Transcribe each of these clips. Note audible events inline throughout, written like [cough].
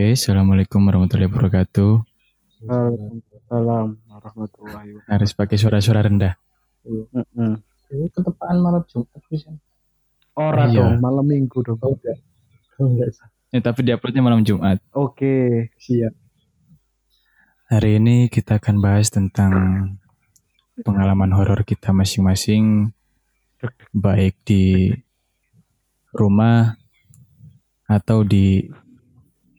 Oke, assalamualaikum warahmatullahi wabarakatuh. Waalaikumsalam warahmatullahi wabarakatuh. Harus pakai suara-suara rendah. Heeh. Itu ketepaan malam Jumat bisa. Ora Iya. dong, malam minggu dong. Oh enggak. Oh enggak. Ya, tapi diuploadnya malam Jumat. Oke. Siap. Hari ini kita akan bahas tentang pengalaman horor kita masing-masing, baik di rumah atau di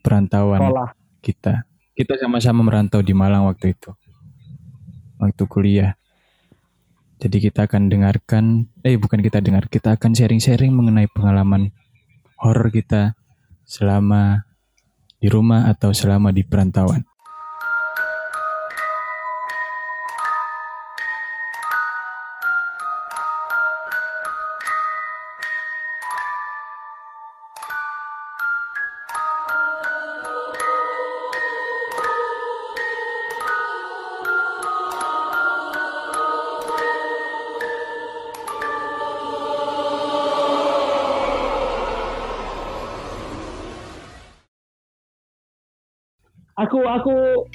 perantauan Sekolah. kita. Kita sama-sama merantau di Malang waktu itu. Waktu kuliah. Jadi kita akan dengarkan, eh bukan kita dengar, kita akan sharing-sharing mengenai pengalaman horor kita selama di rumah atau selama di perantauan.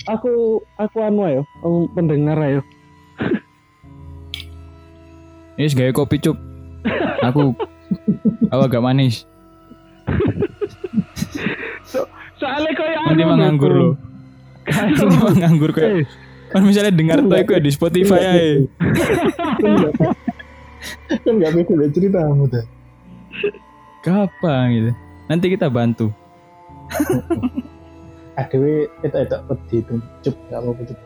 Aku aku anu ayo, aku pendengar ayo. [laughs] Ini gaya kopi cuk. Aku [laughs] aku agak manis. Soalnya kayak Nanti anu, menganggur Bro. lo. Nanti menganggur kayak. Eh, Kan misalnya dengar tuh aku ya di Spotify ya. Kan enggak beda beda cerita kamu dah. Kapan gitu. Nanti kita bantu. [laughs] ADW itu itu pedi itu cup enggak mau cup.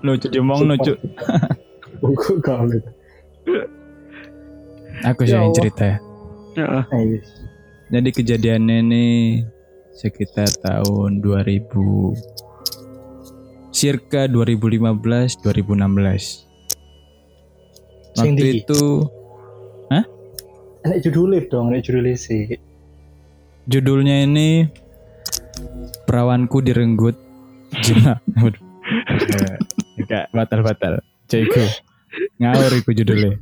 Lo cuci omong no cuk. Buku kau. Aku sih Ya yang cerita ya. Heeh. Ayo. Jadi kejadiannya ini sekitar tahun 2000 circa 2015 2016. Sing Waktu itu Enak judulnya dong, enak judulnya sih. judulnya ini perawanku direnggut. [laughs] Waduh. Eh, Enggak batal-batal. Ceko. Ngawur iku judulnya.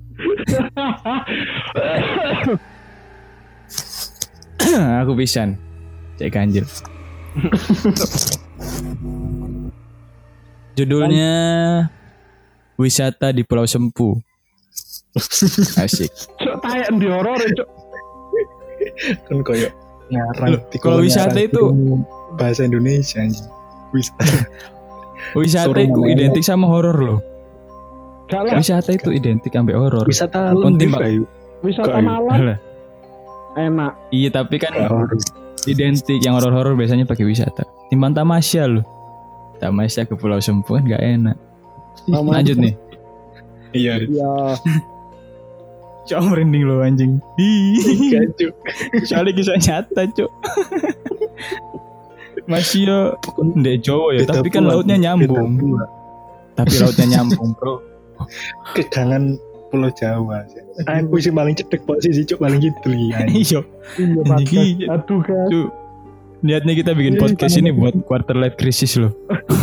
[coughs] Aku pisan. Cek kanjil. Judulnya Wisata di Pulau Sempu. Asik. Cok tayak di horor cok. Kan koyo ngarang. Loh, kalau wisata itu- bahasa Indonesia anjing. Wisata. [laughs] Wisata Suruh itu identik sama horor loh. Gak lah, Wisata itu identik sampai horor. Wisata kayu. wisata malam enak. Iya tapi kan Horor. identik yang horor-horor biasanya pakai wisata. Timbang tamasya loh. Tamasya ke Pulau Sempu kan gak enak. Lanjut nih. Iya. Ya, [laughs] Cok merinding lo anjing. Gajuk. [laughs] Soalnya kisah nyata cok. Masih ya ndek Jawa ya, tapi kan lautnya nyambung. Tapi lautnya nyambung, Bro. [laughs] Kegangan Pulau Jawa. Aku sih paling cedek posisi cuk paling gitu [laughs] ya. Iya, iya bagus. Aduh kan. Cuk. Niatnya kita bikin podcast ini buat quarter life crisis loh.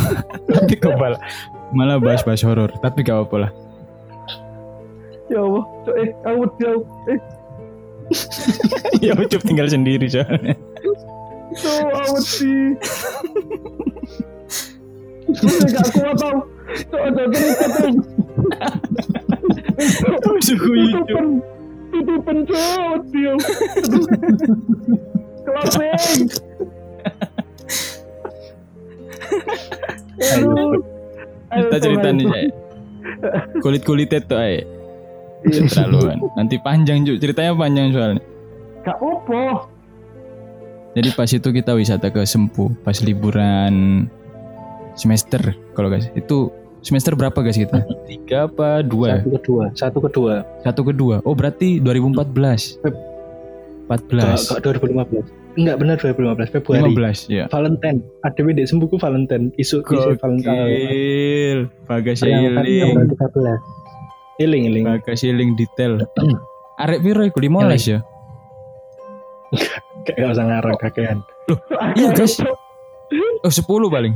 [laughs] tapi kebal malah bahas-bahas horor, tapi gak apa-apa lah. Ya Allah, cok eh aku jauh. Eh, ya ucup tinggal sendiri soalnya. Cok aku sih. Cok gak kuat tau. Cok ada cerita tuh. Tutupan, tutupan cok dia. Kelapeng. Aduh. Kita cerita nih, Cok. Cak. Kulit-kulitnya tuh, ay. Terlaluan. Nanti panjang, Cuk. Ceritanya panjang soalnya. Gak apa. Jadi pas itu kita wisata ke Sempu pas liburan semester kalau guys itu semester berapa guys kita? Tiga apa dua? Satu kedua, satu kedua. Satu kedua. Oh berarti 2014. Feb. 14. Kak 2015. Enggak benar 2015 Februari. 15 ya. Valentine. Ada beda sembuhku Valentine. Isu isu Valentine. Bagas Yang tadi iling. tanggal 13. Iling iling. Bagas iling detail. [clears throat] Arek piro iku 15 ya? Kayak gak usah ngarang kakean. Iya guys. Oh 10 paling.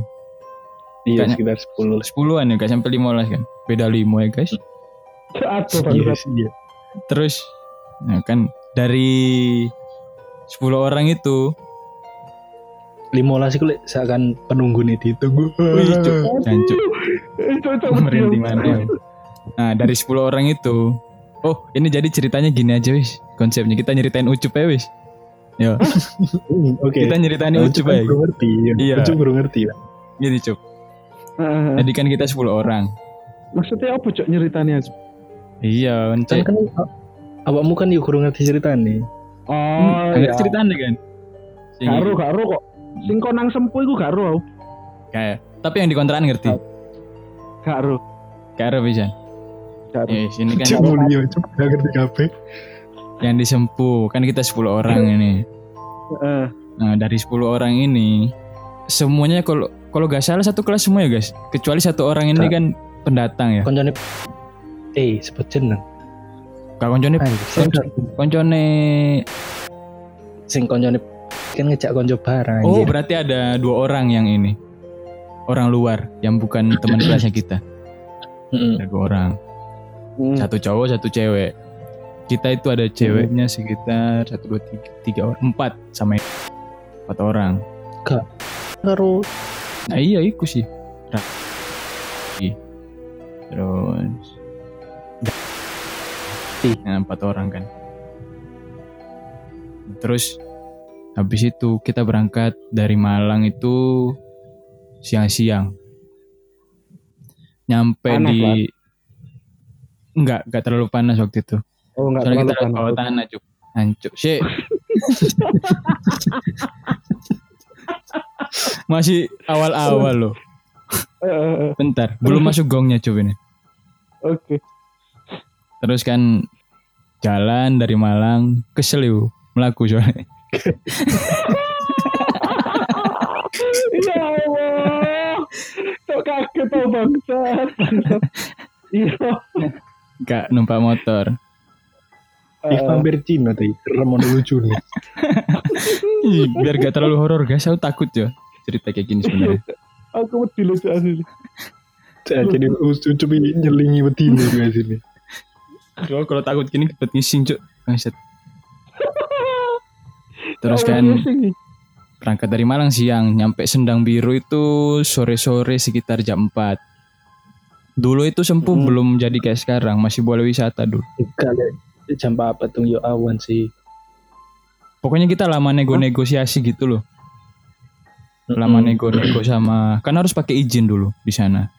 Iya Kayaknya- sekitar 10 10-an ya gak sampai 15 kan. Beda 5 ya guys. Aduh, Iya, bangsat. iya. Terus nah kan dari 10 orang itu limolas iku lek seakan penunggu nih ditunggu. Wih, cuk. Jancuk. Merinding mana nah dari 10 orang itu oh ini jadi ceritanya gini aja wis konsepnya kita nyeritain ucup ya wis Yo, [laughs] Hmm, Oke. kita nyeritain Ucup ucup kan belum ngerti. Iya. Ucup belum ngerti. Gini cup. Heeh. Jadi kan kita 10 orang. Maksudnya apa cok nyeritanya? Cok? Iya, Kan ence. kan awakmu kan yuk kurang ngerti cerita nih. Oh, Agak ya. ceritanya kan. Sing- Garo, garo kok. Sing konang sempu iku aku. Kayak. Tapi yang di kontrakan ngerti. Garo. Kayak bisa. Garo. Eh, sini kan Cuk mulia, cuk gak ngerti kabeh. Yang disempu kan kita 10 orang ini. Heeh. Nah, dari 10 orang ini semuanya kalau kalau gak salah satu kelas semua ya, guys. Kecuali satu orang ini Gak. kan pendatang ya. Koncone Eh, sebut jeneng. Koncone Anjir, sing koncone sing koncone kan ngejak konco bareng. Oh, berarti ada dua orang yang ini. Orang luar yang bukan teman kelasnya kita. Ada dua orang. Hmm. Satu cowok, satu cewek. Kita itu ada ceweknya sekitar satu dua tiga tiga orang empat sama empat orang. Karo Nah iya iku sih. Terus. Nah, empat orang kan. Terus habis itu kita berangkat dari Malang itu siang-siang. Nyampe Panas, di. Enggak, enggak terlalu panas waktu itu. Oh, enggak Soalnya kita lewat bawah tanah, Cuk. Hancur. Sih. [laughs] Masih awal-awal loh. Eh, eh, eh. Bentar, belum masuk gongnya Cuk ini. Oke. Terus kan jalan dari Malang ke Seliu, melaku soalnya. Ya Allah. Kaget tau bangsa. Iya. Gak numpak motor. Hampir Cina tadi. Remon lucu nih. [laughs] Ih, biar gak terlalu horor guys, aku takut ya cerita kayak gini sebenarnya. [laughs] Aku wedi lucu asli. Jadi ucup ini nyelingi betina guys ini. Cuma kalau takut gini kebet ngising cuk. Terus kan berangkat dari Malang siang, nyampe Sendang Biru itu sore-sore sekitar jam 4. Dulu itu Sempu Hmm. belum jadi kayak sekarang, masih boleh wisata dulu. Jam apa tuh yo awan sih. Pokoknya kita lama nego-negosiasi gitu loh. Lama Mm-mm. nego-nego sama kan harus pakai izin dulu di sana.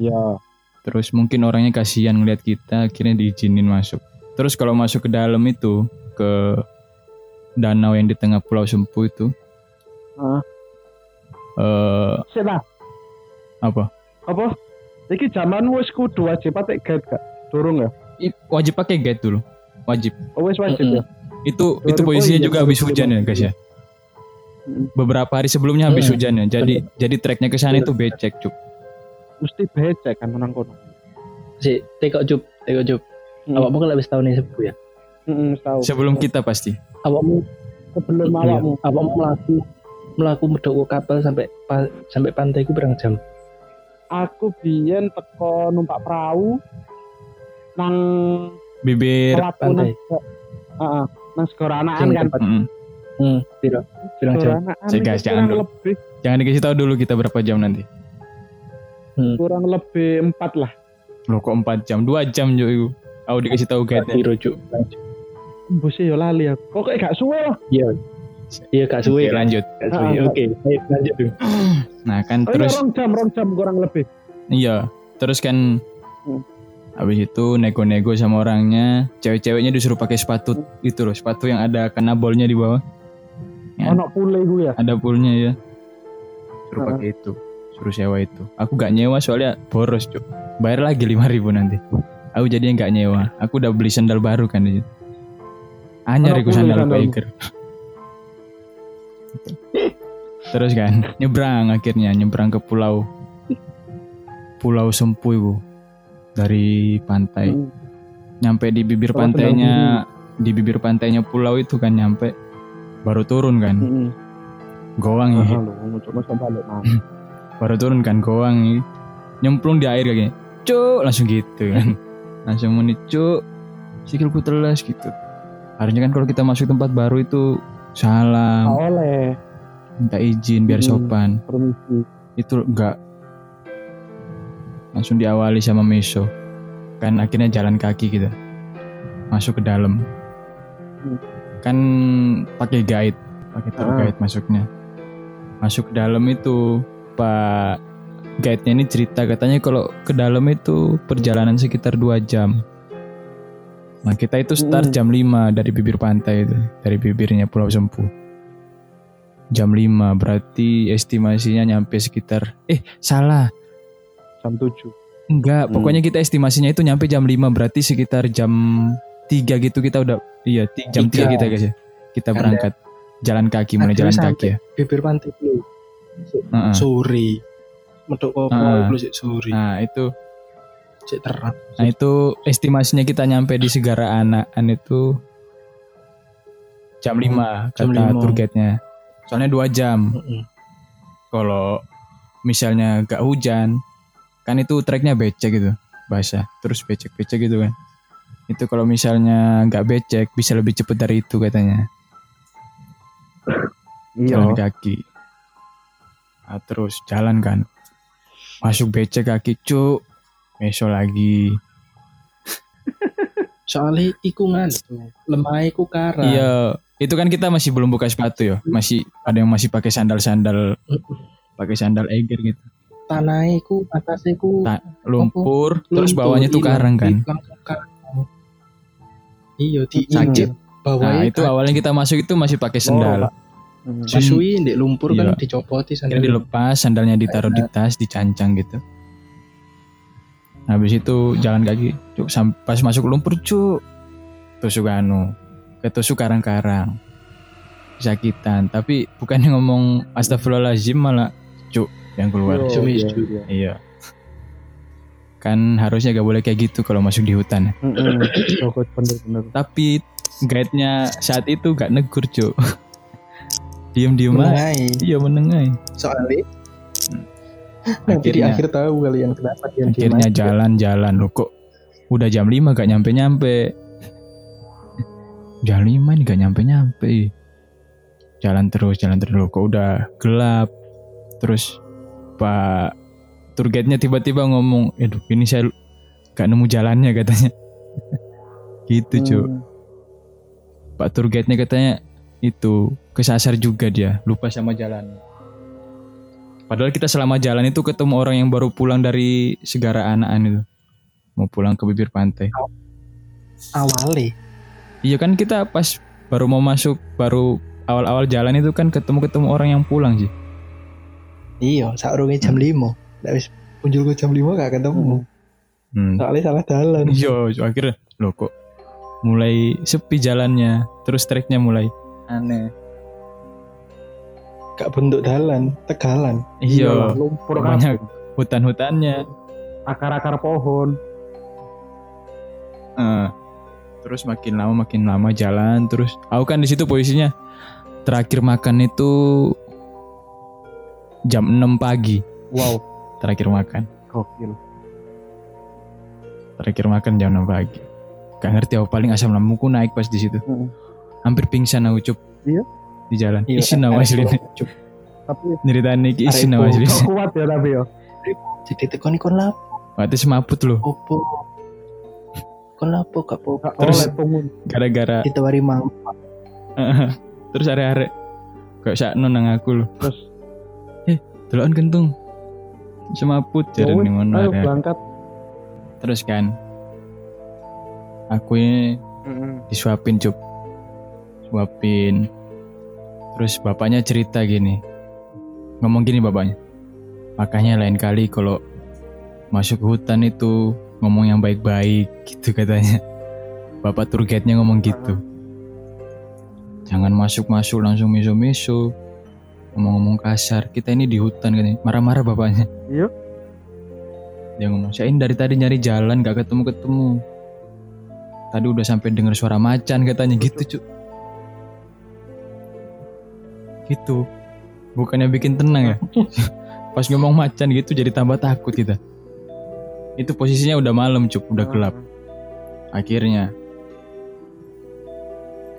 Iya. Terus mungkin orangnya kasihan ngeliat kita, akhirnya diizinin masuk. Terus kalau masuk ke dalam itu ke danau yang di tengah Pulau Sempu itu, eh lah. apa? Apa? Iki zaman wis kudu wajib pakai guide gak? Durung ya? I- Wajib pakai guide dulu, wajib. Oh, wis wajib Mm-mm. ya? Itu itu posisinya oh iya, juga habis hujan ya guys ya. Mm. Beberapa hari sebelumnya habis Mm. hujan ya. Jadi jadi treknya ke sana itu becek cuk. Mesti becek kan menang kono. Si, tekok cup, tekok cup. Hmm. Awakmu kan lebih tahun ini sepuh ya. Heeh, tahu. Sebelum kita pasti. Awakmu sebelum iya, awakmu. awakmu melaku melaku medok kapal sampai pa- sampai pantai ku berang jam. Aku biyen teko numpak perahu nang Bibir pantai. Heeh, nang segoranaan Sing kan. Mm-mm. hmm, piro? Jam. Itu guys, jangan dulu. lebih Jangan dikasih tahu dulu kita berapa jam nanti. kurang lebih empat lah. Loh kok 4 jam? 2 jam juga itu. Aku dikasih tahu guide-nya. Piro cuk? Yo lali aku. Kok kayak gak suwe lah. Iya. Iya gak suwe Oke, lanjut. Gak suwe. Ah, Oke, baik lanjut dulu. Nah kan Oh terus iya, rong jam, rong jam kurang lebih. iya, terus kan Hmm. Habis itu nego-nego sama orangnya, cewek-ceweknya disuruh pakai sepatu itu loh, sepatu yang ada kena bolnya di bawah. Ya. Pule gue ya. Ada poolnya ya. Suruh Ah. pakai itu, suruh sewa itu. Aku gak nyewa soalnya boros cuk. Bayar lagi 5000 nanti. Aku jadinya gak nyewa. Aku udah beli sandal baru kan di situ. Anyar Ono iku pool sandal biker. Terus kan nyebrang akhirnya nyebrang ke pulau Pulau Sempu iku dari pantai. Hmm. Nyampe di bibir pantainya di bibir pantainya pulau itu kan nyampe baru turun kan. Heeh. Goang ya. Mana? baru turun kan goang nih nyemplung di air kayaknya cuk langsung gitu kan langsung muni cuk sikilku telas gitu harusnya kan kalau kita masuk tempat baru itu salam Gak oleh. minta izin biar Hmm. sopan permisi itu enggak langsung diawali sama Meso. Kan akhirnya jalan kaki gitu. Masuk ke dalam. Hmm. kan pakai guide. Pakai tour Ah. guide masuknya. Masuk ke dalam itu pak guide-nya ini cerita katanya kalau ke dalam itu perjalanan sekitar dua jam. Nah kita itu start Hmm. jam 5 dari bibir pantai itu dari bibirnya Pulau Sempu. Jam 5 berarti estimasinya nyampe sekitar eh salah jam 7 Enggak, Hmm. pokoknya kita estimasinya itu nyampe jam 5 berarti sekitar jam 3 gitu kita udah iya jam 3 Tiga. kita guys ya. Kita Karena- berangkat jalan kaki mulai jalan kaki ya. bibir pantai dulu sore medok kok dulu sih sore Nah, itu cek terang nah itu estimasinya kita nyampe di Segara Anakan itu jam 5 Jam kata tour guide-nya. Soalnya 2 jam. Heeh. Kalau misalnya gak hujan, kan itu treknya becek gitu, basah. Terus becek-becek gitu kan. Itu kalau misalnya nggak becek bisa lebih cepet dari itu katanya. iya. Jalan kaki. Nah, terus jalan kan. Masuk becek kaki cuk. Meso lagi. [laughs] Soalnya iku tuh lemah iku kara iya. Itu kan kita masih belum buka sepatu ya. Masih ada yang masih pakai sandal sandal pakai sandal eger gitu tanah iku atas iku Ta- lumpur terus luntur, bawahnya tuh iya, karang kan? di- karang. iya di Sakit. bawahnya nah itu awalnya kita masuk itu masih pakai sandal Hmm. Susui di lumpur kan Iya. dicopoti Akhirnya sandal dilepas sandalnya ditaruh di tas dicancang gitu. Habis itu jalan kaki cuk pas masuk lumpur cuk. Tusuk anu ketusuk karang-karang. Sakitan. Tapi bukannya ngomong astagfirullahaladzim malah cuk yang keluar. Sumis, iya, iya. iya. Kan harusnya gak boleh kayak gitu kalau masuk di hutan. Bener-bener tapi guide-nya saat itu gak negur cuk. [laughs] Diem-diem aja. Iya menengai soalnya nanti di akhirnya akhir tahu kalian kenapa dia akhirnya jalan-jalan. Loh kok udah jam 5 gak nyampe-nyampe? Jam 5 ini gak nyampe-nyampe. Jalan terus jalan terus. Loh kok udah gelap? Terus pak tour guide-nya tiba-tiba ngomong aduh ini saya gak nemu jalannya katanya. [laughs] Gitu cuy Hmm. pak tour guide-nya katanya itu kesasar juga dia lupa sama jalan. Padahal kita selama jalan itu ketemu orang yang baru pulang dari segara anaan itu. Mau pulang ke bibir pantai. Awalnya iya kan kita pas baru mau masuk baru awal-awal jalan itu kan ketemu-ketemu orang yang pulang sih iya saat jam lima. Nggak wis muncul ke jam lima gak ketemu. Hmm. soalnya salah jalan iya akhirnya. Loh kok mulai sepi jalannya terus treknya mulai aneh. Gak bentuk jalan tegalan. Iya lumpur banyak kabeh. hutan-hutannya. Akar-akar pohon. Eh, terus makin lama makin lama jalan terus aku kan di situ posisinya? Terakhir makan itu jam 6 pagi. Wow. Terakhir makan. Gokil. Terakhir makan jam 6 pagi. Gak ngerti aku paling asam lambungku naik pas di situ. Mm. hampir pingsan aku cup. Iya. di jalan. Iya, isin nama arek aslinya Cuk. tapi nyeritain iki isin bu. aslinya kuat ya tapi ya? Jadi tekon ikon lap waktu semaput loh. Opo? Kon lapo gak po Terus- gara-gara ditawari mang [laughs] terus arek-arek kayak sakno nang aku loh. Terus? Delokan kentung. Semaput Ya jadi wes, ngono ayo berangkat. Terus kan aku ini disuapin cup suapin. Terus bapaknya cerita gini. Ngomong gini bapaknya. Makanya lain kali kalau masuk ke hutan itu ngomong yang baik-baik gitu katanya. Bapak tour guide-nya ngomong gitu. Jangan masuk-masuk langsung miso-miso ngomong-ngomong kasar kita ini di hutan katanya marah-marah bapaknya. Iya. dia ngomong saya ini dari tadi nyari jalan gak ketemu-ketemu. Tadi udah sampai dengar suara macan katanya gitu cuk. Gitu. Bukannya bikin tenang ya? [laughs] Pas ngomong macan gitu jadi tambah takut kita. Itu posisinya udah malam cuk udah gelap. Akhirnya.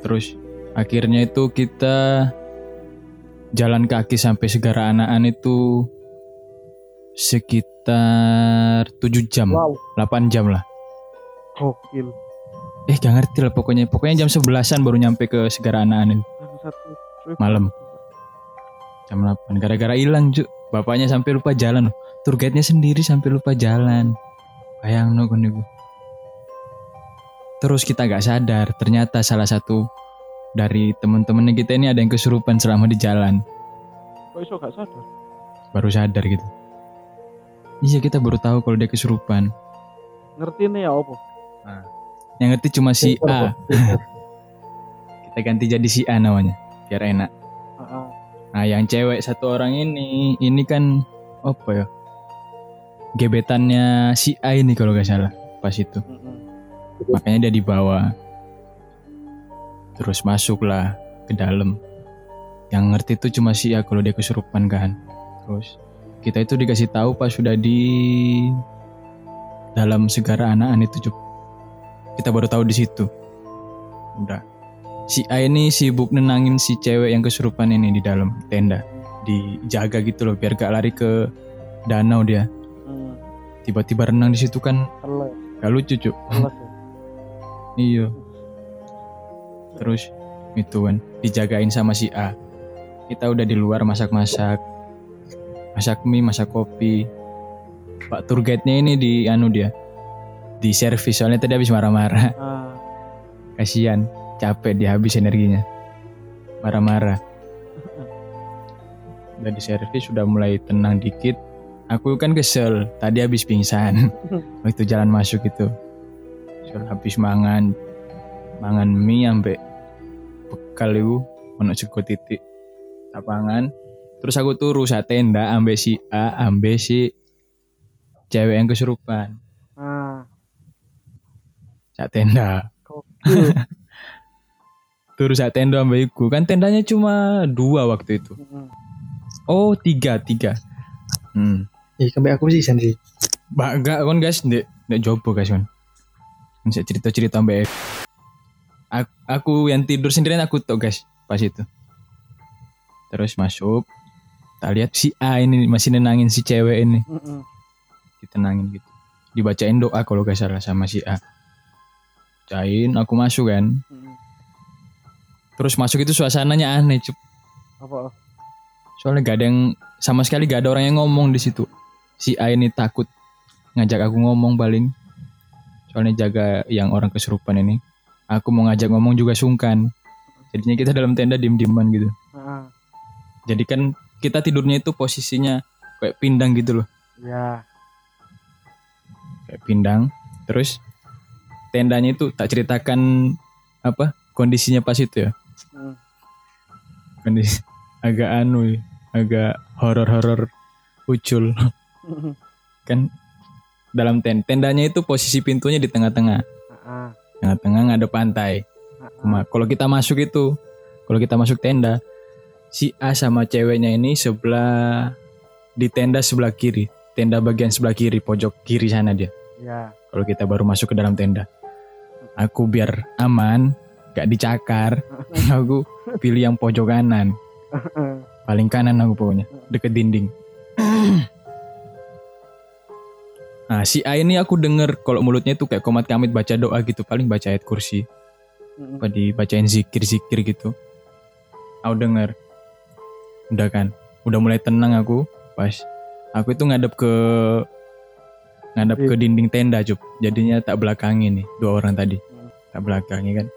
Terus akhirnya itu kita jalan kaki sampai Segara Anaan itu sekitar 7 jam, Wow, 8 jam lah. gokil. Eh gak ngerti lah pokoknya. Pokoknya jam 11-an baru nyampe ke Segara Anaan itu. Malam. Jam 8. Gara-gara hilang cuk. Bapaknya sampai lupa jalan. Tour guide-nya sendiri sampai lupa jalan. Bayang no. Terus kita gak sadar, ternyata salah satu dari temen-temennya kita ini ada yang kesurupan selama di jalan. Kok iso gak sadar? Baru sadar gitu. Iya kita baru tahu kalau dia kesurupan. Ngerti nih ya apa? Yang ngerti cuma si A. [laughs] Kita ganti jadi si A namanya. Biar enak. Nah yang cewek satu orang ini, ini kan apa ya? Gebetannya si A ini kalau gak salah pas itu. Makanya dia dibawa. Terus masuklah ke dalam. Yang ngerti itu cuma si A kalau dia kesurupan kan. Terus kita itu dikasih tahu pas sudah di dalam segara anaan itu. Kita baru tahu di situ. Udah. Si A ini sibuk nenangin si cewek yang kesurupan ini di dalam tenda. Dijaga gitu loh biar gak lari ke danau dia. Hmm. Tiba-tiba renang di situ kan gak lucu Cuk. ya. Iya. Terus itu kan dijagain sama si A. Kita udah di luar masak-masak. Masak mie, masak kopi. Pak tour guide-nya ini di anu dia. Di servis soalnya tadi habis marah-marah. Ah, Kasihan, capek dia habis energinya. Marah-marah. Udah di servis sudah mulai tenang dikit. Aku kan kesel, tadi habis pingsan. [laughs] Waktu jalan masuk itu. Habis mangan mangan mie ambek bekal itu ono sego titik tak pangan terus aku turu saat tenda ambek si A ambek si cewek yang kesurupan. Ah, saat tenda [laughs] turu saat tenda ambek iku. Kan tendanya cuma dua waktu itu. Heeh. oh tiga tiga. Hmm. Ih, sampai aku sih. Mbak enggak kon guys ndek ndek jobo guys kon. Bisa cerita-cerita mbak aku, aku yang tidur sendirian aku tuh guys pas itu. Terus masuk tak lihat si A ini masih nenangin si cewek ini. Heeh. ditenangin gitu. Dibacain doa kalau gak salah sama si A. Cain aku masuk kan. Terus masuk itu suasananya aneh cup. Apa? soalnya gak ada yang sama sekali gak ada orang yang ngomong di situ. Si A ini takut ngajak aku ngomong paling. Soalnya jaga yang orang kesurupan ini aku mau ngajak ngomong juga sungkan. Jadinya kita dalam tenda diem dieman gitu jadi kan kita tidurnya itu posisinya kayak pindang gitu loh. Ya. kayak pindang. Terus tendanya itu tak ceritakan apa kondisinya pas itu ya? Hmm. kondisi [laughs] agak anu agak horor-horor ucul. Heeh. kan dalam ten tendanya itu posisi pintunya di tengah-tengah Tengah-tengah ngadep pantai. Cuma kalau kita masuk itu kalau kita masuk tenda si A sama ceweknya ini sebelah di tenda sebelah kiri. Tenda bagian sebelah kiri pojok kiri sana dia. Ya. kalau kita baru masuk ke dalam tenda. Aku biar aman gak dicakar [laughs] aku pilih yang pojok kanan. Paling kanan aku pokoknya deket dinding [coughs] nah si A ini aku denger kalau mulutnya itu kayak komat kamit baca doa gitu paling baca ayat kursi. Heeh. apa dibacain zikir-zikir gitu. Aku denger. Udah kan? Udah mulai tenang aku pas. Aku itu ngadep ke ngadep ke dinding tenda cup jadinya tak belakangi nih dua orang tadi. Tak belakangi kan?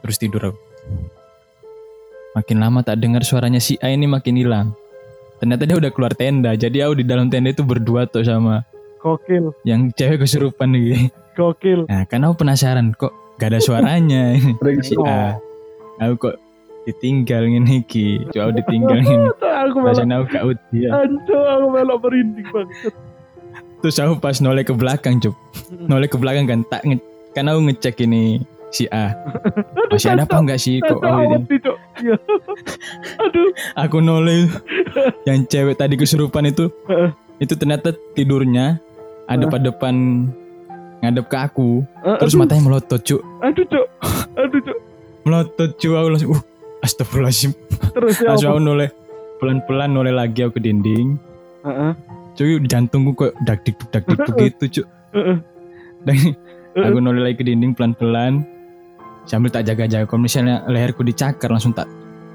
Terus tidur aku. Makin lama tak dengar suaranya si A ini makin hilang. Ternyata dia udah keluar tenda. Jadi aku di dalam tenda itu berdua tuh sama Gokil. yang cewek kesurupan nih Gokil. nah karena aku penasaran kok gak ada suaranya si A aku kok ditinggal ngene iki coba aku ditinggal ngene [laughs] Aku melok. rasanya aku gak ya. Anco, aku melok merinding banget. terus aku pas noleh ke belakang cuk noleh ke belakang kan tak nge kan aku ngecek ini si A [laughs] masih ada apa enggak sih kok aku Cok. Iya. Aduh. aku noleh [laughs] yang cewek tadi kesurupan itu itu ternyata tidurnya ada pada depan ngadep ke aku. Eh, terus aduh, matanya melotot cuk. Aduh, Cok. Aduh, Cok. melotot cuk. Aku langsung uh astagfirullahaladzim. Terus ya [laughs] langsung aku noleh. Pelan-pelan noleh lagi aku ke dinding. Heeh. cuy jantungku kok dak dik dak dik begitu Heeh. dan aku noleh lagi ke dinding pelan-pelan. Sambil tak jaga-jaga kalau misalnya leherku dicakar langsung tak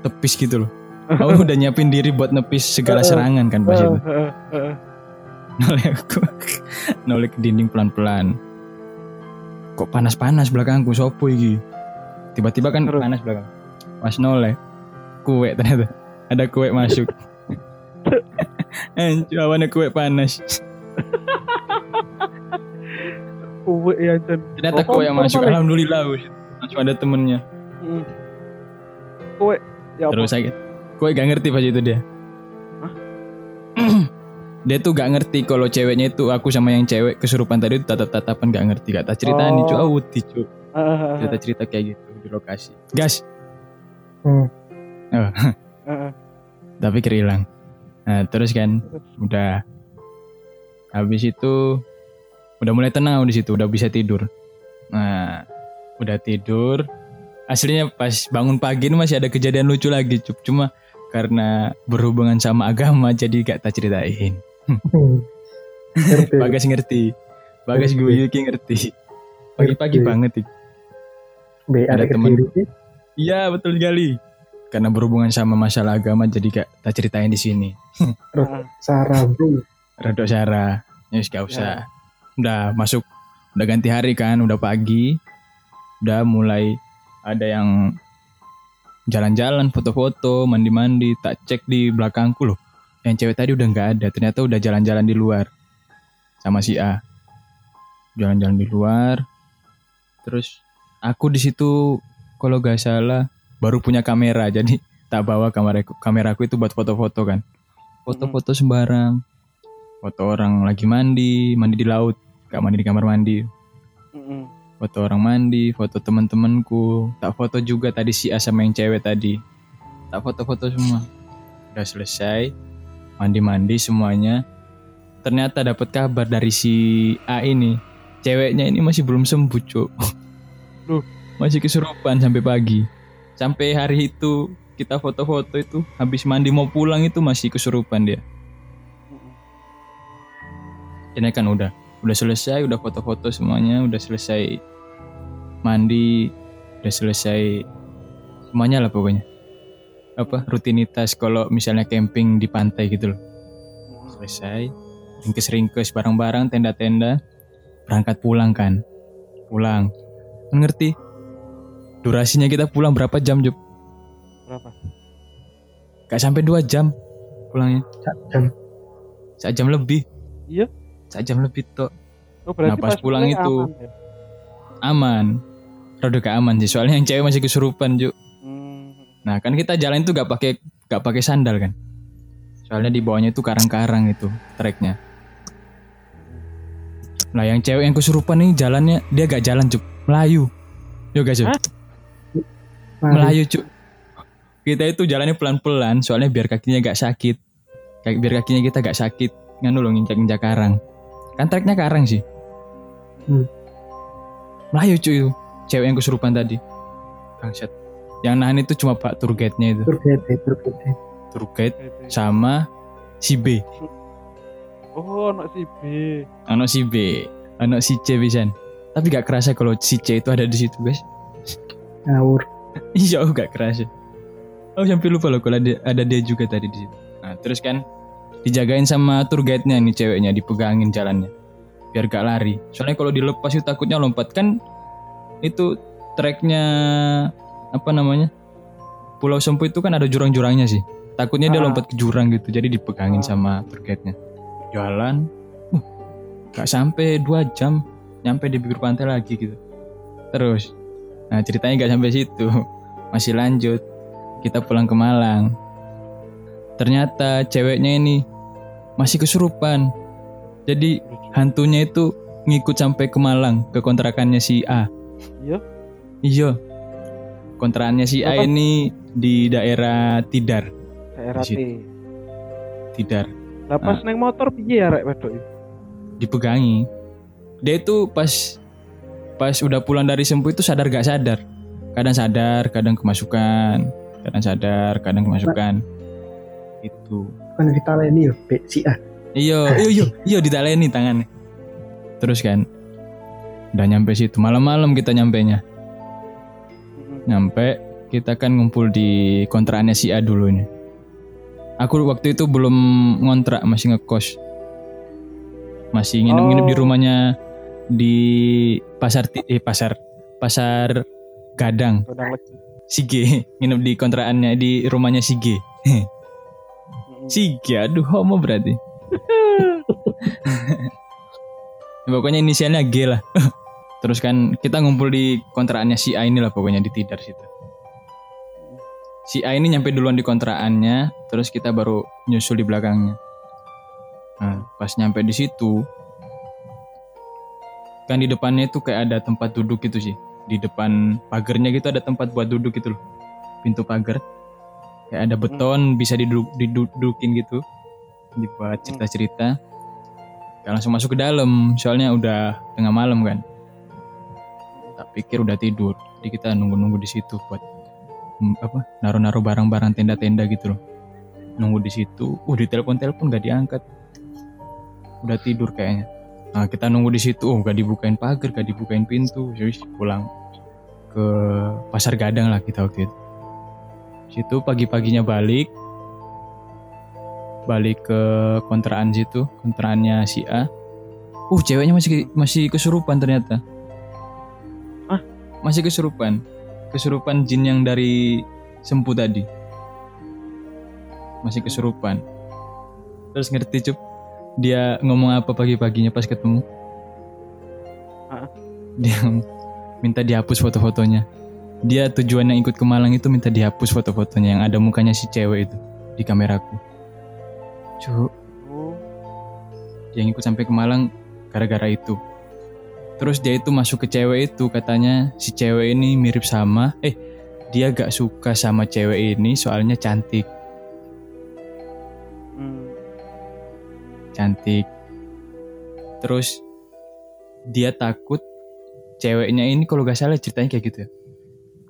tepis gitu loh. Aku udah nyiapin diri buat nepis segala serangan kan pas itu. Noleh aku. Noleh ke dinding pelan-pelan. Kok panas-panas belakangku sopo iki? Tiba-tiba kan Terus? panas belakang. Pas noleh kue ternyata. Ada kue masuk. [laughs] Anjir awannya kue panas. Uwe ya Jan. ternyata kue yang masuk. alhamdulillah langsung ada temennya. Mm. Kowe ya terus sakit. Kue gak ngerti pas itu dia dia tuh gak ngerti kalau ceweknya itu aku sama yang cewek kesurupan tadi tatap-tatapan gak ngerti gak tak cerita nih Oh. cuy awuti cuy Heeh, heeh, cerita-cerita kayak gitu di lokasi. Gas. Hmm. Oh, heeh. tapi hilang nah terus kan [laughs] udah. Habis itu udah mulai tenang di situ udah bisa tidur. Nah udah tidur. Aslinya pas bangun pagi ini masih ada kejadian lucu lagi cuma karena berhubungan sama agama jadi gak tak ceritain. [laughs] Ngerti. Bagas ngerti. Bagas gue Yuki ngerti. Pagi-pagi banget. Be, Ada teman. iya betul sekali. Karena berhubungan sama masalah agama jadi gak tak ceritain di sini. [laughs] Sarah bro. Rado Sarah. Ya gak usah. Udah masuk. Udah ganti hari kan udah pagi. Udah mulai ada yang jalan-jalan foto-foto mandi-mandi tak cek di belakangku loh yang cewek tadi udah nggak ada ternyata udah jalan-jalan di luar. Sama si A. Jalan-jalan di luar. Terus aku di situ kalau gak salah baru punya kamera. [laughs] Jadi tak bawa kamera kameraku itu buat foto-foto kan. Foto-foto sembarang. Foto orang lagi mandi mandi di laut. Gak mandi di kamar mandi. Heeh. foto orang mandi foto teman-temanku. Tak foto juga tadi si A sama yang cewek tadi. Tak foto-foto semua. Udah selesai mandi-mandi semuanya. Ternyata dapat kabar dari si A ini. Ceweknya ini masih belum sembuh cuk. [laughs] Loh. masih kesurupan sampai pagi. Sampai hari itu kita foto-foto itu habis mandi mau pulang itu masih kesurupan dia. Ini kan udah udah selesai udah foto-foto semuanya udah selesai mandi udah selesai semuanya lah pokoknya apa rutinitas kalau misalnya camping di pantai gitu loh selesai ringkes-ringkes barang-barang tenda-tenda berangkat pulang kan pulang Kan ngerti durasinya kita pulang berapa jam Jup? Berapa? gak sampai dua jam pulangnya Jam. satu jam lebih Iya. satu jam lebih tok Oh, berarti Nah, pas pulang itu. aman ya? aman rada gak aman sih soalnya yang cewek masih kesurupan Juk. Nah kan kita jalan itu gak pakai gak pakai sandal kan. Soalnya di bawahnya itu karang-karang itu treknya. Nah yang cewek yang kesurupan nih jalannya dia gak jalan cuk, melayu. Yo guys, Cuk. Melayu cuk. Kita itu jalannya pelan-pelan soalnya biar kakinya gak sakit. Kayak biar kakinya kita gak sakit. Nganu loh nginjak-nginjak karang. Kan treknya karang sih. Hmm. Melayu cuy itu. Cewek yang kesurupan tadi. Bangsat. Yang nahan itu cuma Pak tour guide-nya itu. Turgete, turgete. Tour guide sama si B. Oh, anak si B. Ano si B, ano si C pisan. Tapi gak kerasa kalau si C itu ada di situ, guys. Ngawur. [laughs] Iya, aku gak kerasa. Aku sampai lupa loh kalau ada, ada dia juga tadi di situ. Nah, terus kan dijagain sama tour guide-nya nih ceweknya, dipegangin jalannya. Biar gak lari. Soalnya kalau dilepas itu takutnya lompat kan itu treknya apa namanya? Pulau Sempu itu kan ada jurang-jurangnya sih. Takutnya dia Ah. lompat ke jurang gitu, jadi dipegangin Ah. sama tour guide-nya. Jalan, uh, gak sampai dua jam nyampe di bibir pantai lagi gitu. Terus, nah ceritanya gak sampai situ, [laughs] masih lanjut. Kita pulang ke Malang. Ternyata ceweknya ini masih kesurupan. Jadi hantunya itu ngikut sampai ke Malang ke kontrakannya si A. Iya. Iya. Kontrakannya si A ini di daerah Tidar, Daerah T. Tidar. Lah pas neng motor piye ya rek wedok iki? dipegangi. Dia itu pas pas udah pulang dari sempuh itu sadar gak sadar. Kadang sadar, kadang kemasukan, kadang sadar, kadang kemasukan. itu Kan ya, B, si A. Iyo, iyo, iyo, iyo ditaleni tangannya. Terus kan, udah nyampe situ malam-malam kita nyampe nya. Nyampe, kita kan ngumpul di kontrakannya si A dulu ini. Aku waktu itu belum ngontrak, masih ngekos. Masih nginep-nginep di Oh. rumahnya di pasar eh pasar pasar Gadang. Sige, [laughs] nginep di kontrakannya di rumahnya Sige. Sige, aduh homo berarti. [laughs] pokoknya inisialnya G lah. [laughs] Terus kan kita ngumpul di kontrakannya si A ini lah pokoknya di Tidar situ. Si A ini nyampe duluan di kontrakannya, terus kita baru nyusul di belakangnya. Nah, pas nyampe di situ, kan di depannya itu kayak ada tempat duduk gitu sih. Di depan pagarnya gitu ada tempat buat duduk gitu loh. Pintu pagar. Kayak ada beton bisa diduduk, didudukin gitu. Dibuat cerita-cerita. Gak langsung masuk ke dalam, soalnya udah tengah malam kan. Pikir udah tidur. Jadi kita nunggu-nunggu di situ buat mm, apa? Naruh-naruh barang-barang tenda-tenda gitu loh. Nunggu di situ. Uh, di telepon-telepon gak diangkat. Udah tidur kayaknya. Nah, kita nunggu di situ. Oh, gak dibukain pagar, gak dibukain pintu. Jadi pulang ke pasar Gadang lah kita waktu itu. Situ pagi-paginya balik. Balik ke kontrakan situ, kontrakannya si A. Uh, ceweknya masih masih kesurupan ternyata. Masih kesurupan. Kesurupan jin yang dari sempu tadi. Masih kesurupan. Terus ngerti cup dia ngomong apa pagi-paginya pas ketemu? Hah? Dia minta dihapus foto-fotonya. Dia tujuannya ikut ke Malang itu minta dihapus foto-fotonya yang ada mukanya si cewek itu di kameraku. Cuk, Oh. yang ikut sampai ke Malang gara-gara itu. Terus dia itu masuk ke cewek itu katanya si cewek ini mirip sama eh dia gak suka sama cewek ini soalnya cantik Hmm. cantik. Terus dia takut ceweknya ini kalau gak salah ceritanya kayak gitu ya.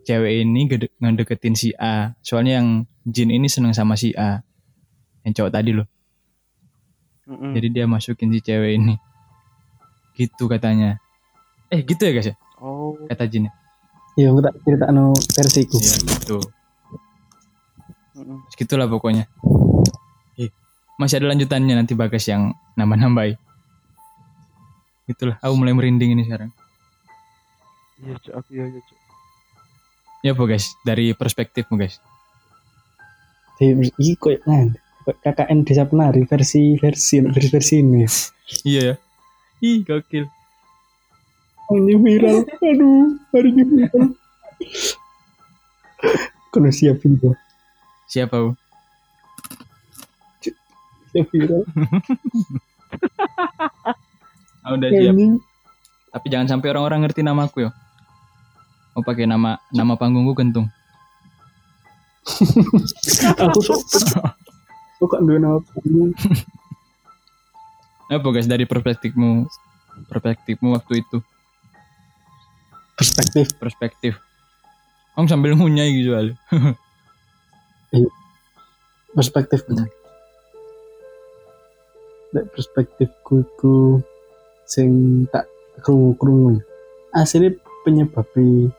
Cewek ini gede- ngedeketin si A. Soalnya yang Jin ini seneng sama si A. Yang cowok tadi loh. Mm-mm. Jadi dia masukin si cewek ini. Gitu katanya. Eh gitu ya guys ya? Oh. Kata Jin. Ya, aku tak cerita no versiku. Iya gitu. Segitulah pokoknya. Eh, Masih ada lanjutannya nanti bagas yang nambah-nambahin. Itulah, aku mulai merinding ini sekarang. Iya, Cuk. Aku iya, iya, Cuk. Ya apa guys, dari perspektifmu guys. Koyo nang koyo KKN Desa Penari versi versi versi versi ini. Iya ya. Ih, gokil. Ini viral. Aduh, hari ini viral. Kalau siap itu, Siapa? Bu? siap viral. Ah, udah siap. Ini Tapi jangan sampai orang-orang ngerti namaku ya. Oh pakai nama nama panggungku kentung. aku sok kan dua nama kamu. Apa guys dari perspektifmu perspektifmu waktu itu perspektif perspektif. Om sambil ngunyai gitu soalnya. [laughs] perspektif Hmm. Perspektifku iku sing tak krungu-krungu. Asline penyebabnya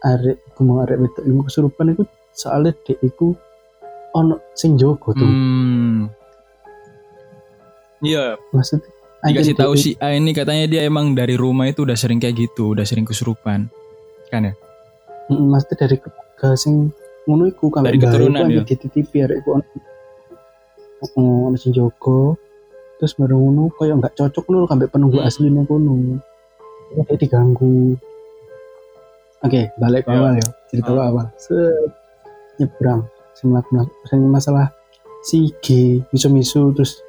arek iku mau arek wedok iku kesurupan iku soalnya dek iku ono sing jogo tuh. Hmm. Iya, Maksudnya dikasih tahu si A ini katanya dia emang dari rumah itu udah sering kayak gitu, udah sering kesurupan. Kan ya? Maksudnya dari keluarga sing ngono iku kalau Dari keturunan, ya? dititipi arek iku ono sing jogo. Terus baru ngono koyo nggak cocok ngono sampai penunggu Hmm. aslinya kono. Dia diganggu. Oke, balik ke Ya. awal ya. Cerita Ah. awal. Set nyebrang sing masalah si G misu-misu terus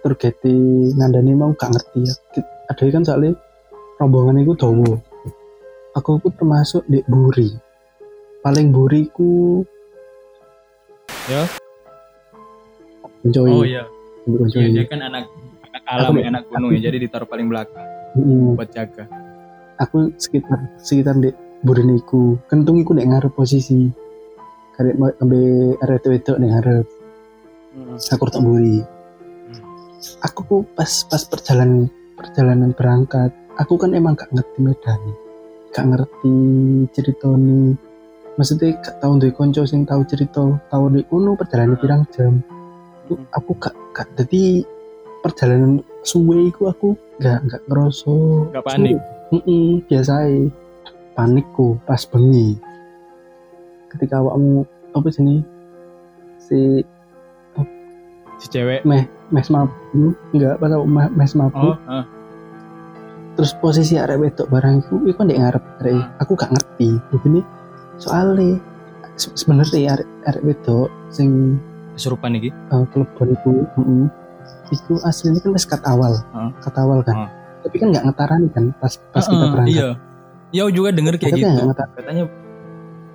Pak Turgeti ngandani mau gak ngerti ya. Ada kan soalnya rombongan itu dawa. Aku pun termasuk di buri. Paling buri ku Ya. Mencoi. Oh iya. mencoi. Iya, dia kan anak anak alam, Aku- ya, anak gunung ya, jadi ditaruh paling belakang Mm, buat jaga. aku sekitar sekitar di buri niku. Kentung iku nek ngarep posisi mau ambil arek wedok nih arek Hmm. aku tak buri aku ku pas pas perjalanan perjalanan berangkat aku kan emang gak ngerti medan gak ngerti cerita nih maksudnya gak tahu dari konco sing tahu cerita tahu di uno perjalanan pirang jam. Aku- aku gak gak jadi perjalanan suwe iku aku gak gak ngerasa Gak panik? Heeh, biasa ae. panikku pas bengi. Ketika awakmu apa sini si Si cewek. meh mes mabuk enggak pas aku mes Oh, mabuk ah. terus posisi arek wedok barang iku iku ndek ngarep arek aku gak ngerti begini soalnya se- sebenarnya arek arek wedok sing kesurupan iki. uh, kelebon iku heeh iku aslinya kan wis kat awal Heeh. kat awal kan Heeh. tapi kan nggak ngetarani kan pas pas kita Heeh, berangkat Iya. Ya juga denger kayak Tapi gitu. Katanya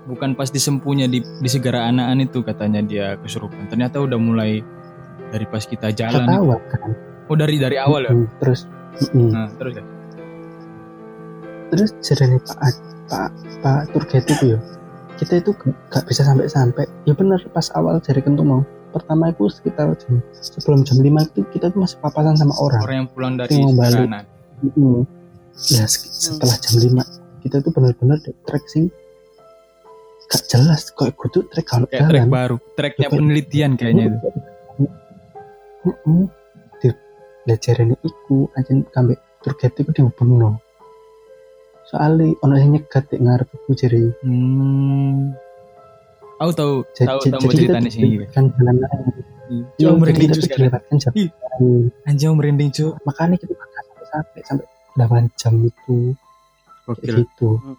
bukan pas disempunya di di segara anaan itu katanya dia kesurupan. Ternyata udah mulai dari pas kita jalan. itu. awal kan Oh dari dari awal ya. Mm, terus mm, Nah, terus ya. terus jadi pak pak pak guide itu ya kita itu gak, bisa sampai sampai ya bener pas awal dari kentu mau pertama itu sekitar jam sebelum jam 5 itu kita tuh masih papasan sama orang Orang yang pulang dari Yang mau balik. Mm. ya se- setelah jam 5 kita tuh bener-bener di trek sing gak jelas kok kudu trek kalau trek baru. Treknya penelitian kayaknya itu. Heeh. Di lejarene iku anjen kambek guide iku dihubungno. Soale ono sing nyegat di ngarep iku jere. Hmm. Aku tahu tahu tahu mau cerita nih sih. kan jalan. Iya, Iya, merinding sekali. dilewatkan jam. Anjing merinding cuy. Makanya kita gak sampai sampai sampai 8 jam itu Gokil. gitu. Hmm.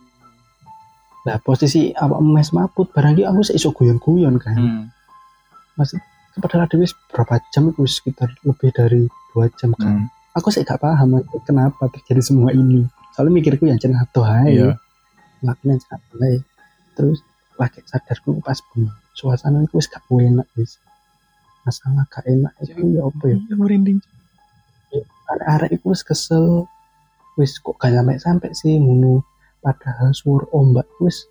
Nah posisi awak mes maput barang iki aku iso guyon-guyon kan. Hmm. Maksud padahal ada wis berapa jam itu sekitar lebih dari dua jam kan. Hmm. Aku sih gak paham kenapa terjadi semua ini. Soalnya mikirku yang cenah tuh ngelakuin yang cenah ae. Terus lagi sadarku pas bengi. Suasana itu wis gak enak wis. Masalah gak enak itu ya apa ya? Iya merinding. Arek-arek itu wis kesel. Wis kok gak sampai sampai sih ngono. Padahal suara ombak wis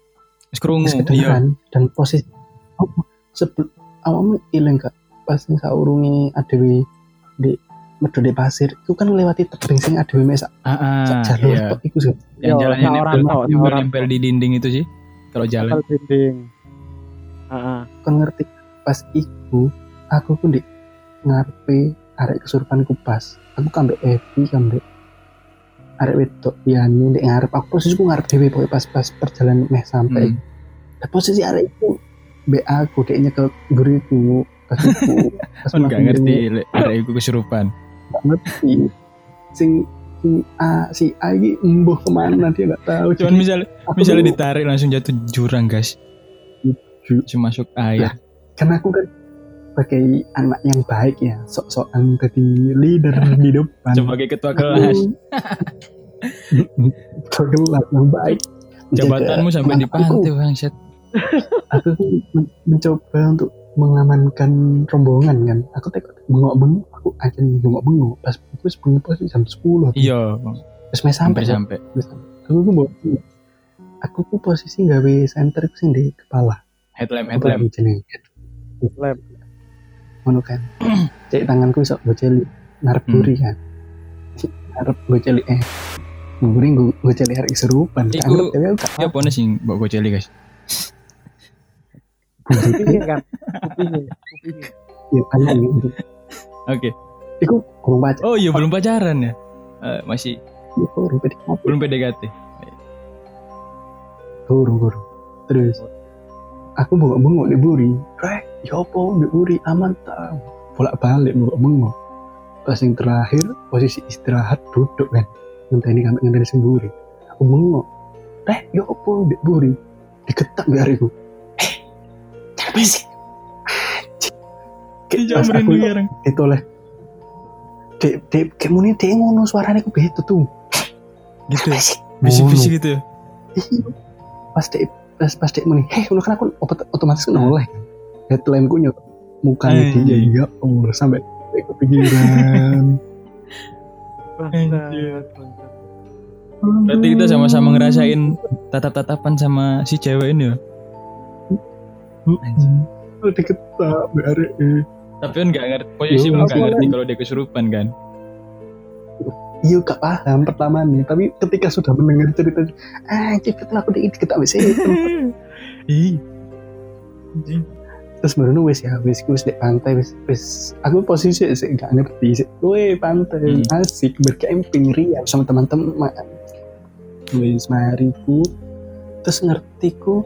Wis krungu. wis Iya. dan posisi oh, sebelum awakmu ilang gak pas yang saurungi adewe di medu di pasir itu kan lewati tebing sing adewe mesak Ah, ah, jalur iya. tok iku sih Yang Yo, jalannya seorang nempel, tau, nempel, nempel di dinding itu sih. Kalau jalan. Asal dinding. Heeh. kan ngerti pas iku aku pun di ngarepe arek kesurupan kupas aku kambe Evi kambe arek wedok yani di ngarep aku posisiku ngarep dhewe pokoknya pas pas perjalanan meh sampai Hmm. Nah, posisi arek itu be aku dek nyekel buriku pas iku pas Kan gak makan ngerti arek iku kesurupan. ngerti sing si A si A ini embuh ke mana dia nggak tahu Cuman Jadi, misalnya misalnya ditarik langsung jatuh jurang, guys. Cuma masuk air. karena aku kan sebagai anak yang baik ya sok-sokan jadi leader di depan Sebagai ketua kelas. [laughs] ketua kelas yang baik Jabatanmu sampai di pantai, bangsat. Aku tuh men- mencoba untuk mengamankan rombongan kan. Aku tekok bengok-bengok aku aja bengok-bengok. Pas aku bengi posisi jam 10 Iya, terus mes sampai sampai. Sampai. aku tuh bawa aku tuh posisi gawe center sing di kepala. Headlamp, headlamp. Lab. ngono kan. [clears throat] Cek tanganku iso goceli. Ngarep Hmm. buri kan. Ngarep goceli eh. Buri gue goceli hari keserupan. Iku- Ya pokoknya sih mbok goceli, guys. Kupingnya kan. Kupingnya. Kupingnya. ya kayak gitu Oke. iku kurang baca Oh iya belum pacaran ya? Eh, masih pede belum PDKT. kurang kurang terus aku bengok bengok di buri rek ya apa di buri aman tak bolak balik bengok bengok pas yang terakhir posisi istirahat duduk kan ngenteni kami ngenteni sendiri aku bengok rek ya apa di buri diketak biar aku eh jangan berisik Anjing. Kayak Jangan pas aku merinding sekarang. itu oleh dek dek kayak muni dek ngono suaranya aku begitu tuh Gitu. ya? Bisik-bisik gitu ya. Iya. pas dek pas pas dek muni heh udah kan aku ot- otomatis kan oleh headline ku nyok mukanya Anjing. dia ya Allah sampai kepikiran. Berarti kita sama-sama ngerasain tatap-tatapan sama si cewek ini ya. Anjing. Diketak mbak arek eh. Tapi kan nggak ngerti posisimu Yo, nggak aku ngerti kalau dia kesurupan kan. Iya gak paham pertama nih Tapi ketika sudah mendengar cerita Ah cepet aku di wis setan." [laughs] Ih. Anjing. Terus baru wis ya wis wis di pantai wis wis aku posisi sih gak ngerti sih. Weh pantai Hmm. asik bercamping ria sama teman-teman. Wis mari ku terus ngerti ku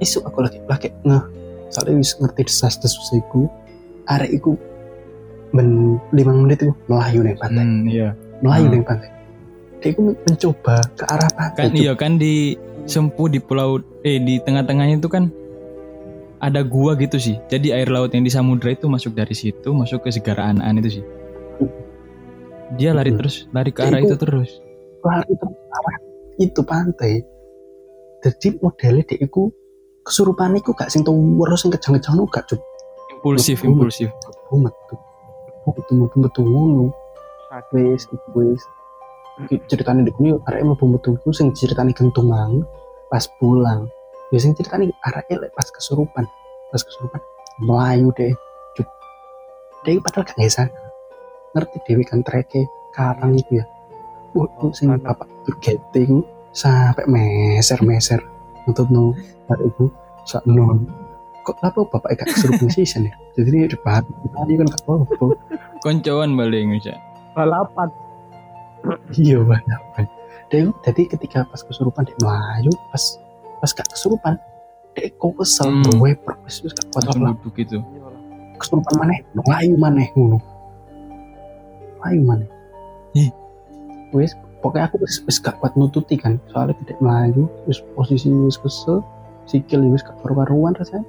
isu aku lagi lagi ngeh soalnya wis ngerti desas desus iku arek iku ben lima menit itu melayu nih pantai Hmm, iya. melayu Hmm. nih pantai dia mencoba ke arah pantai Kan iya kan di Sempu di pulau eh di tengah-tengahnya itu kan ada gua gitu sih. Jadi air laut yang di samudra itu masuk dari situ masuk ke segara an itu sih. Dia lari Hmm. terus, lari ke arah Itu- itu terus. lari terus arah itu pantai jadi modelnya dia iku kesurupan iku gak sing tuwur sing kejang-kejang nu gak cukup. Impulsif, Betul. impulsif. metu betul betul ngono? Wis iku wis. Iki ceritanya di sini arek mau betul ku sing ceritanya gentung mang pas pulang. Ya sing ceritanya arek lek pas kesurupan. Pas kesurupan melayu deh. Cuk. iku padahal gak ngesan ngerti dewi kan treke karang itu ya. Wah, Oh, sing bapak iku sampai meser untuk no hari itu sak no kok apa bapak gak kesurupan season ya? Jadi ini debat tadi kan gak apa-apa Koncoan balik bisa. balapan. Iya banyak dia jadi ketika pas kesurupan dia melayu pas pas gak kesurupan dia kok kesel Hmm. web wis wis gak kuat lah. duduk gitu. kesurupan mana? Melayu mana ngono? Melayu mana? Ih. wis pokoknya aku wis wis gak kuat nututi kan soalnya tidak melayu wis posisi wis kesel sikil wis gak karu-karuan rasanya.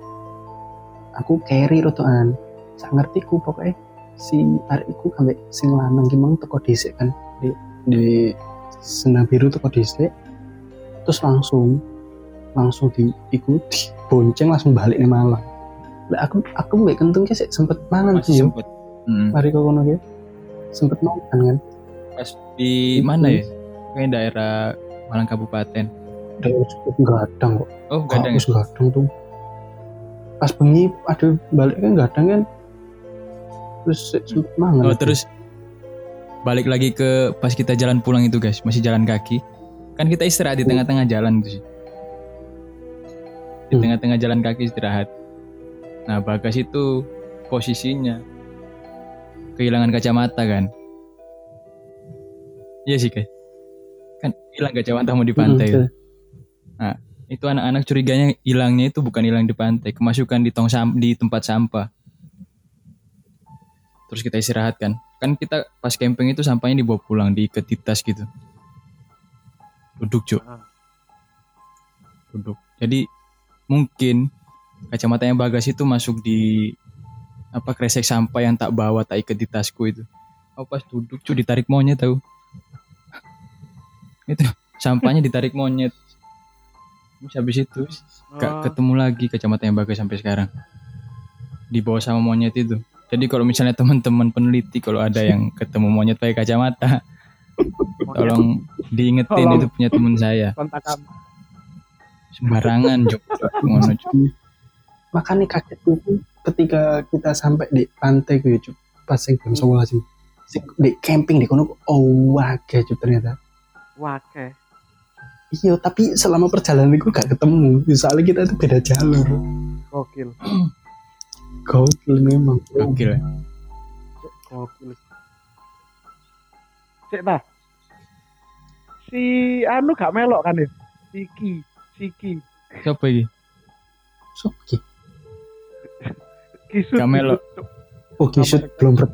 Aku carry rotoan sak ngerti ku pokoknya si arek iku ambek sing lanang ki mang teko dhisik kan di di senang biru teko dhisik. Terus langsung langsung diikuti bonceng langsung balik nih malam lah aku aku mbak kentung sik sempet mangan sih sempet. Hmm. mari kau kono sempet makan kan Pas di mana ya? Kayak daerah Malang Kabupaten. cukup gadang kok Oh, gadang. ya? wis gadang tuh pas bengi ada balik kan gadang kan terus sik sempet mangan Oh, terus balik lagi ke pas kita jalan pulang itu guys, masih jalan kaki. Kan kita istirahat di tengah-tengah jalan tuh sih. Di Hmm. tengah-tengah jalan kaki istirahat. Nah, Bagas itu posisinya kehilangan kacamata kan. Iya sih guys. Kan hilang kacamata di pantai. Mm, Nah, itu anak-anak curiganya hilangnya itu bukan hilang di pantai, kemasukan di tong sam di tempat sampah. Terus kita istirahat kan. Kan kita pas camping itu sampahnya dibawa pulang di tas gitu. Duduk, Cuk. Ah. Duduk. Jadi mungkin kacamata yang bagas itu masuk di apa kresek sampah yang tak bawa tak ikat di tasku itu. Oh pas duduk cuy ditarik monyet tahu. Itu sampahnya ditarik monyet. Terus habis itu Gak Oh, ketemu lagi kacamata yang bagus sampai sekarang. Dibawa sama monyet itu. Jadi kalau misalnya teman-teman peneliti kalau ada yang ketemu monyet pakai kacamata, tolong diingetin Tolong. itu punya teman saya. kontak kami Sembarangan Cuk. makanya kaget tuh ketika kita sampai di pantai gue cuy pas sing jam sebelas sih Sing di camping di kono oh cuy ternyata wake. Iya tapi selama perjalanan itu gak ketemu. Soalnya kita itu beda jalur. Gokil. [clears throat] Gokil memang. Gokil ya. gokil. Cek ta si anu gak melok kan ya? Siki Siki. Siapa ini? Soki. Kisut. Gak melok. oh kisut. Belum ber,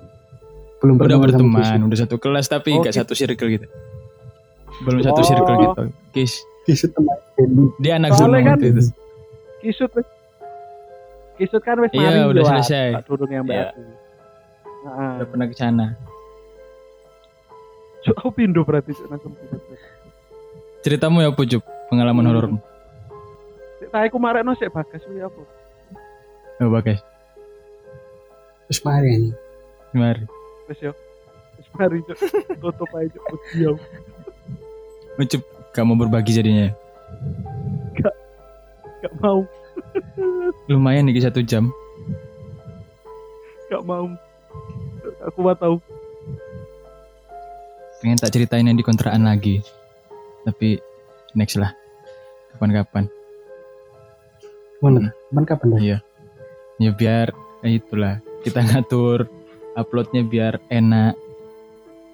belum Udah berteman udah satu kelas tapi Oh, gak gitu. satu circle gitu. Belum satu Oh. circle gitu. Kis, Kisut teman dia anak Soalnya gunung kan- itu. Kisut Kisut kan wis Iya, udah ah, selesai. tak durung yang Iya. mbak Heeh. Udah pernah ke sana. Aku pindo berarti. Ceritamu ya apa, Cuk? Pengalaman Hmm. horormu. Cek ta aku marekno sik bagas kuwi apa? Oh, bagus. terus mari ini Mari. Wis yo. Wis mari. Tutup aja. Diam. Ucup, gak mau berbagi jadinya. Gak mau. lumayan nih satu jam. Gak mau. Aku mau tahu. Pengen tak ceritain yang di kontrakan lagi. Tapi next lah. Kapan-kapan. Mana? Kapan kapan dah? Iya. Ya biar eh, itulah kita ngatur uploadnya biar enak.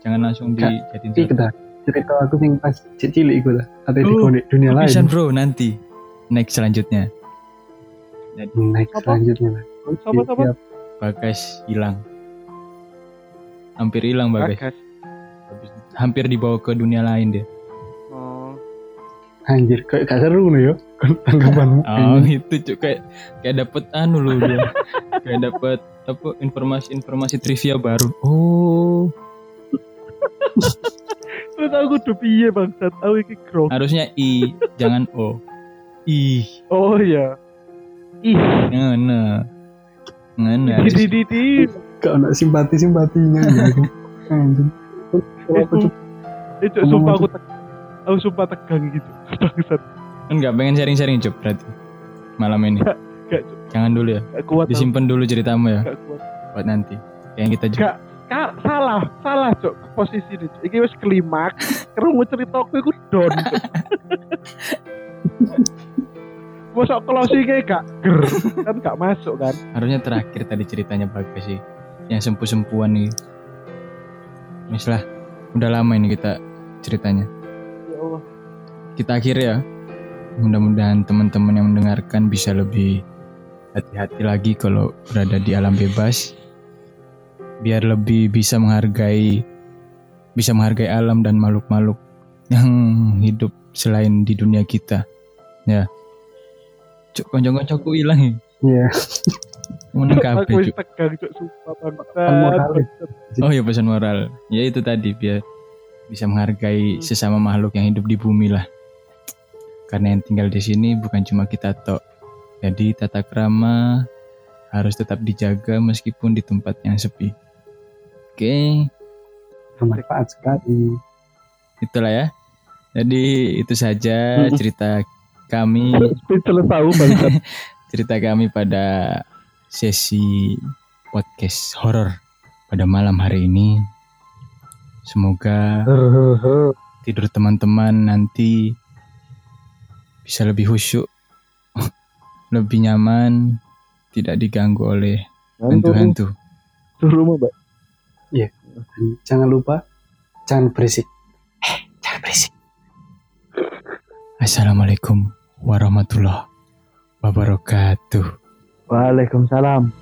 Jangan langsung Kak, dijadiin kita cerita aku sing pas cilik iku lah. Atau di Oh, dunia- dunia lain. bro nanti. Next selanjutnya. Next Apa? selanjutnya lah. Sama-sama. Siap. Bagas hilang. Hampir hilang Bagas. Bagas. Hampir dibawa ke dunia lain dia. Oh. Anjir, kayak gak seru nih yo. Tanggapanmu. [laughs] Oh itu cuk kayak kayak dapet anu loh dia. [laughs] kayak dapet apa informasi-informasi trivia baru. Oh aku udah piye bangsat. Aku iki grok. harusnya i [laughs] jangan o. Ih Oh iya. Ih, ngene ngene di di di. Gak ada simpati-simpatinya. [laughs] Anjir. Kalau aku Itu, sumpah aku tegang. Aku sumpah tegang gitu. [laughs] Bangsat. enggak pengen sharing-sharing cuk berarti malam ini. Gak, Cuk. Jangan dulu ya. gak kuat. aku. Disimpan dulu ceritamu ya Gak kuat. buat nanti. Kayak kita juga. Gak. Ka, salah, salah cok posisi ini. Cuk. Iki wis klimaks. [laughs] Kerungu cerita aku iku don. [laughs] Masa closing kayak gak ger kan gak masuk kan? Harusnya terakhir tadi ceritanya bagus sih. Yang sempu-sempuan nih. Wis lah. Udah lama ini kita ceritanya. Ya Allah. kita akhir ya. Mudah-mudahan teman-teman yang mendengarkan bisa lebih hati-hati lagi kalau berada di alam bebas. Biar lebih bisa menghargai bisa menghargai alam dan makhluk-makhluk yang hidup selain di dunia kita. Ya. Cuk, konco-koncoku hilang ya. Iya. Menang kabeh, Cuk. tegang moral. bangsat. Oh ya pesan moral. Ya itu tadi biar bisa menghargai Hmm. sesama makhluk yang hidup di bumi lah. Karena yang tinggal di sini bukan cuma kita tok. Jadi tata krama harus tetap dijaga meskipun di tempat yang sepi. Oke, Bermanfaat sekali. itulah ya. Jadi itu saja cerita kami tahu [laughs] cerita kami pada sesi podcast horor pada malam hari ini. Semoga [laughs] tidur teman-teman nanti bisa lebih khusyuk, [laughs] lebih nyaman, tidak diganggu oleh hantu-hantu. Suruh rumah, Mbak. Dan jangan lupa jangan berisik. Eh, jangan berisik. Assalamualaikum warahmatullahi wabarakatuh. Waalaikumsalam.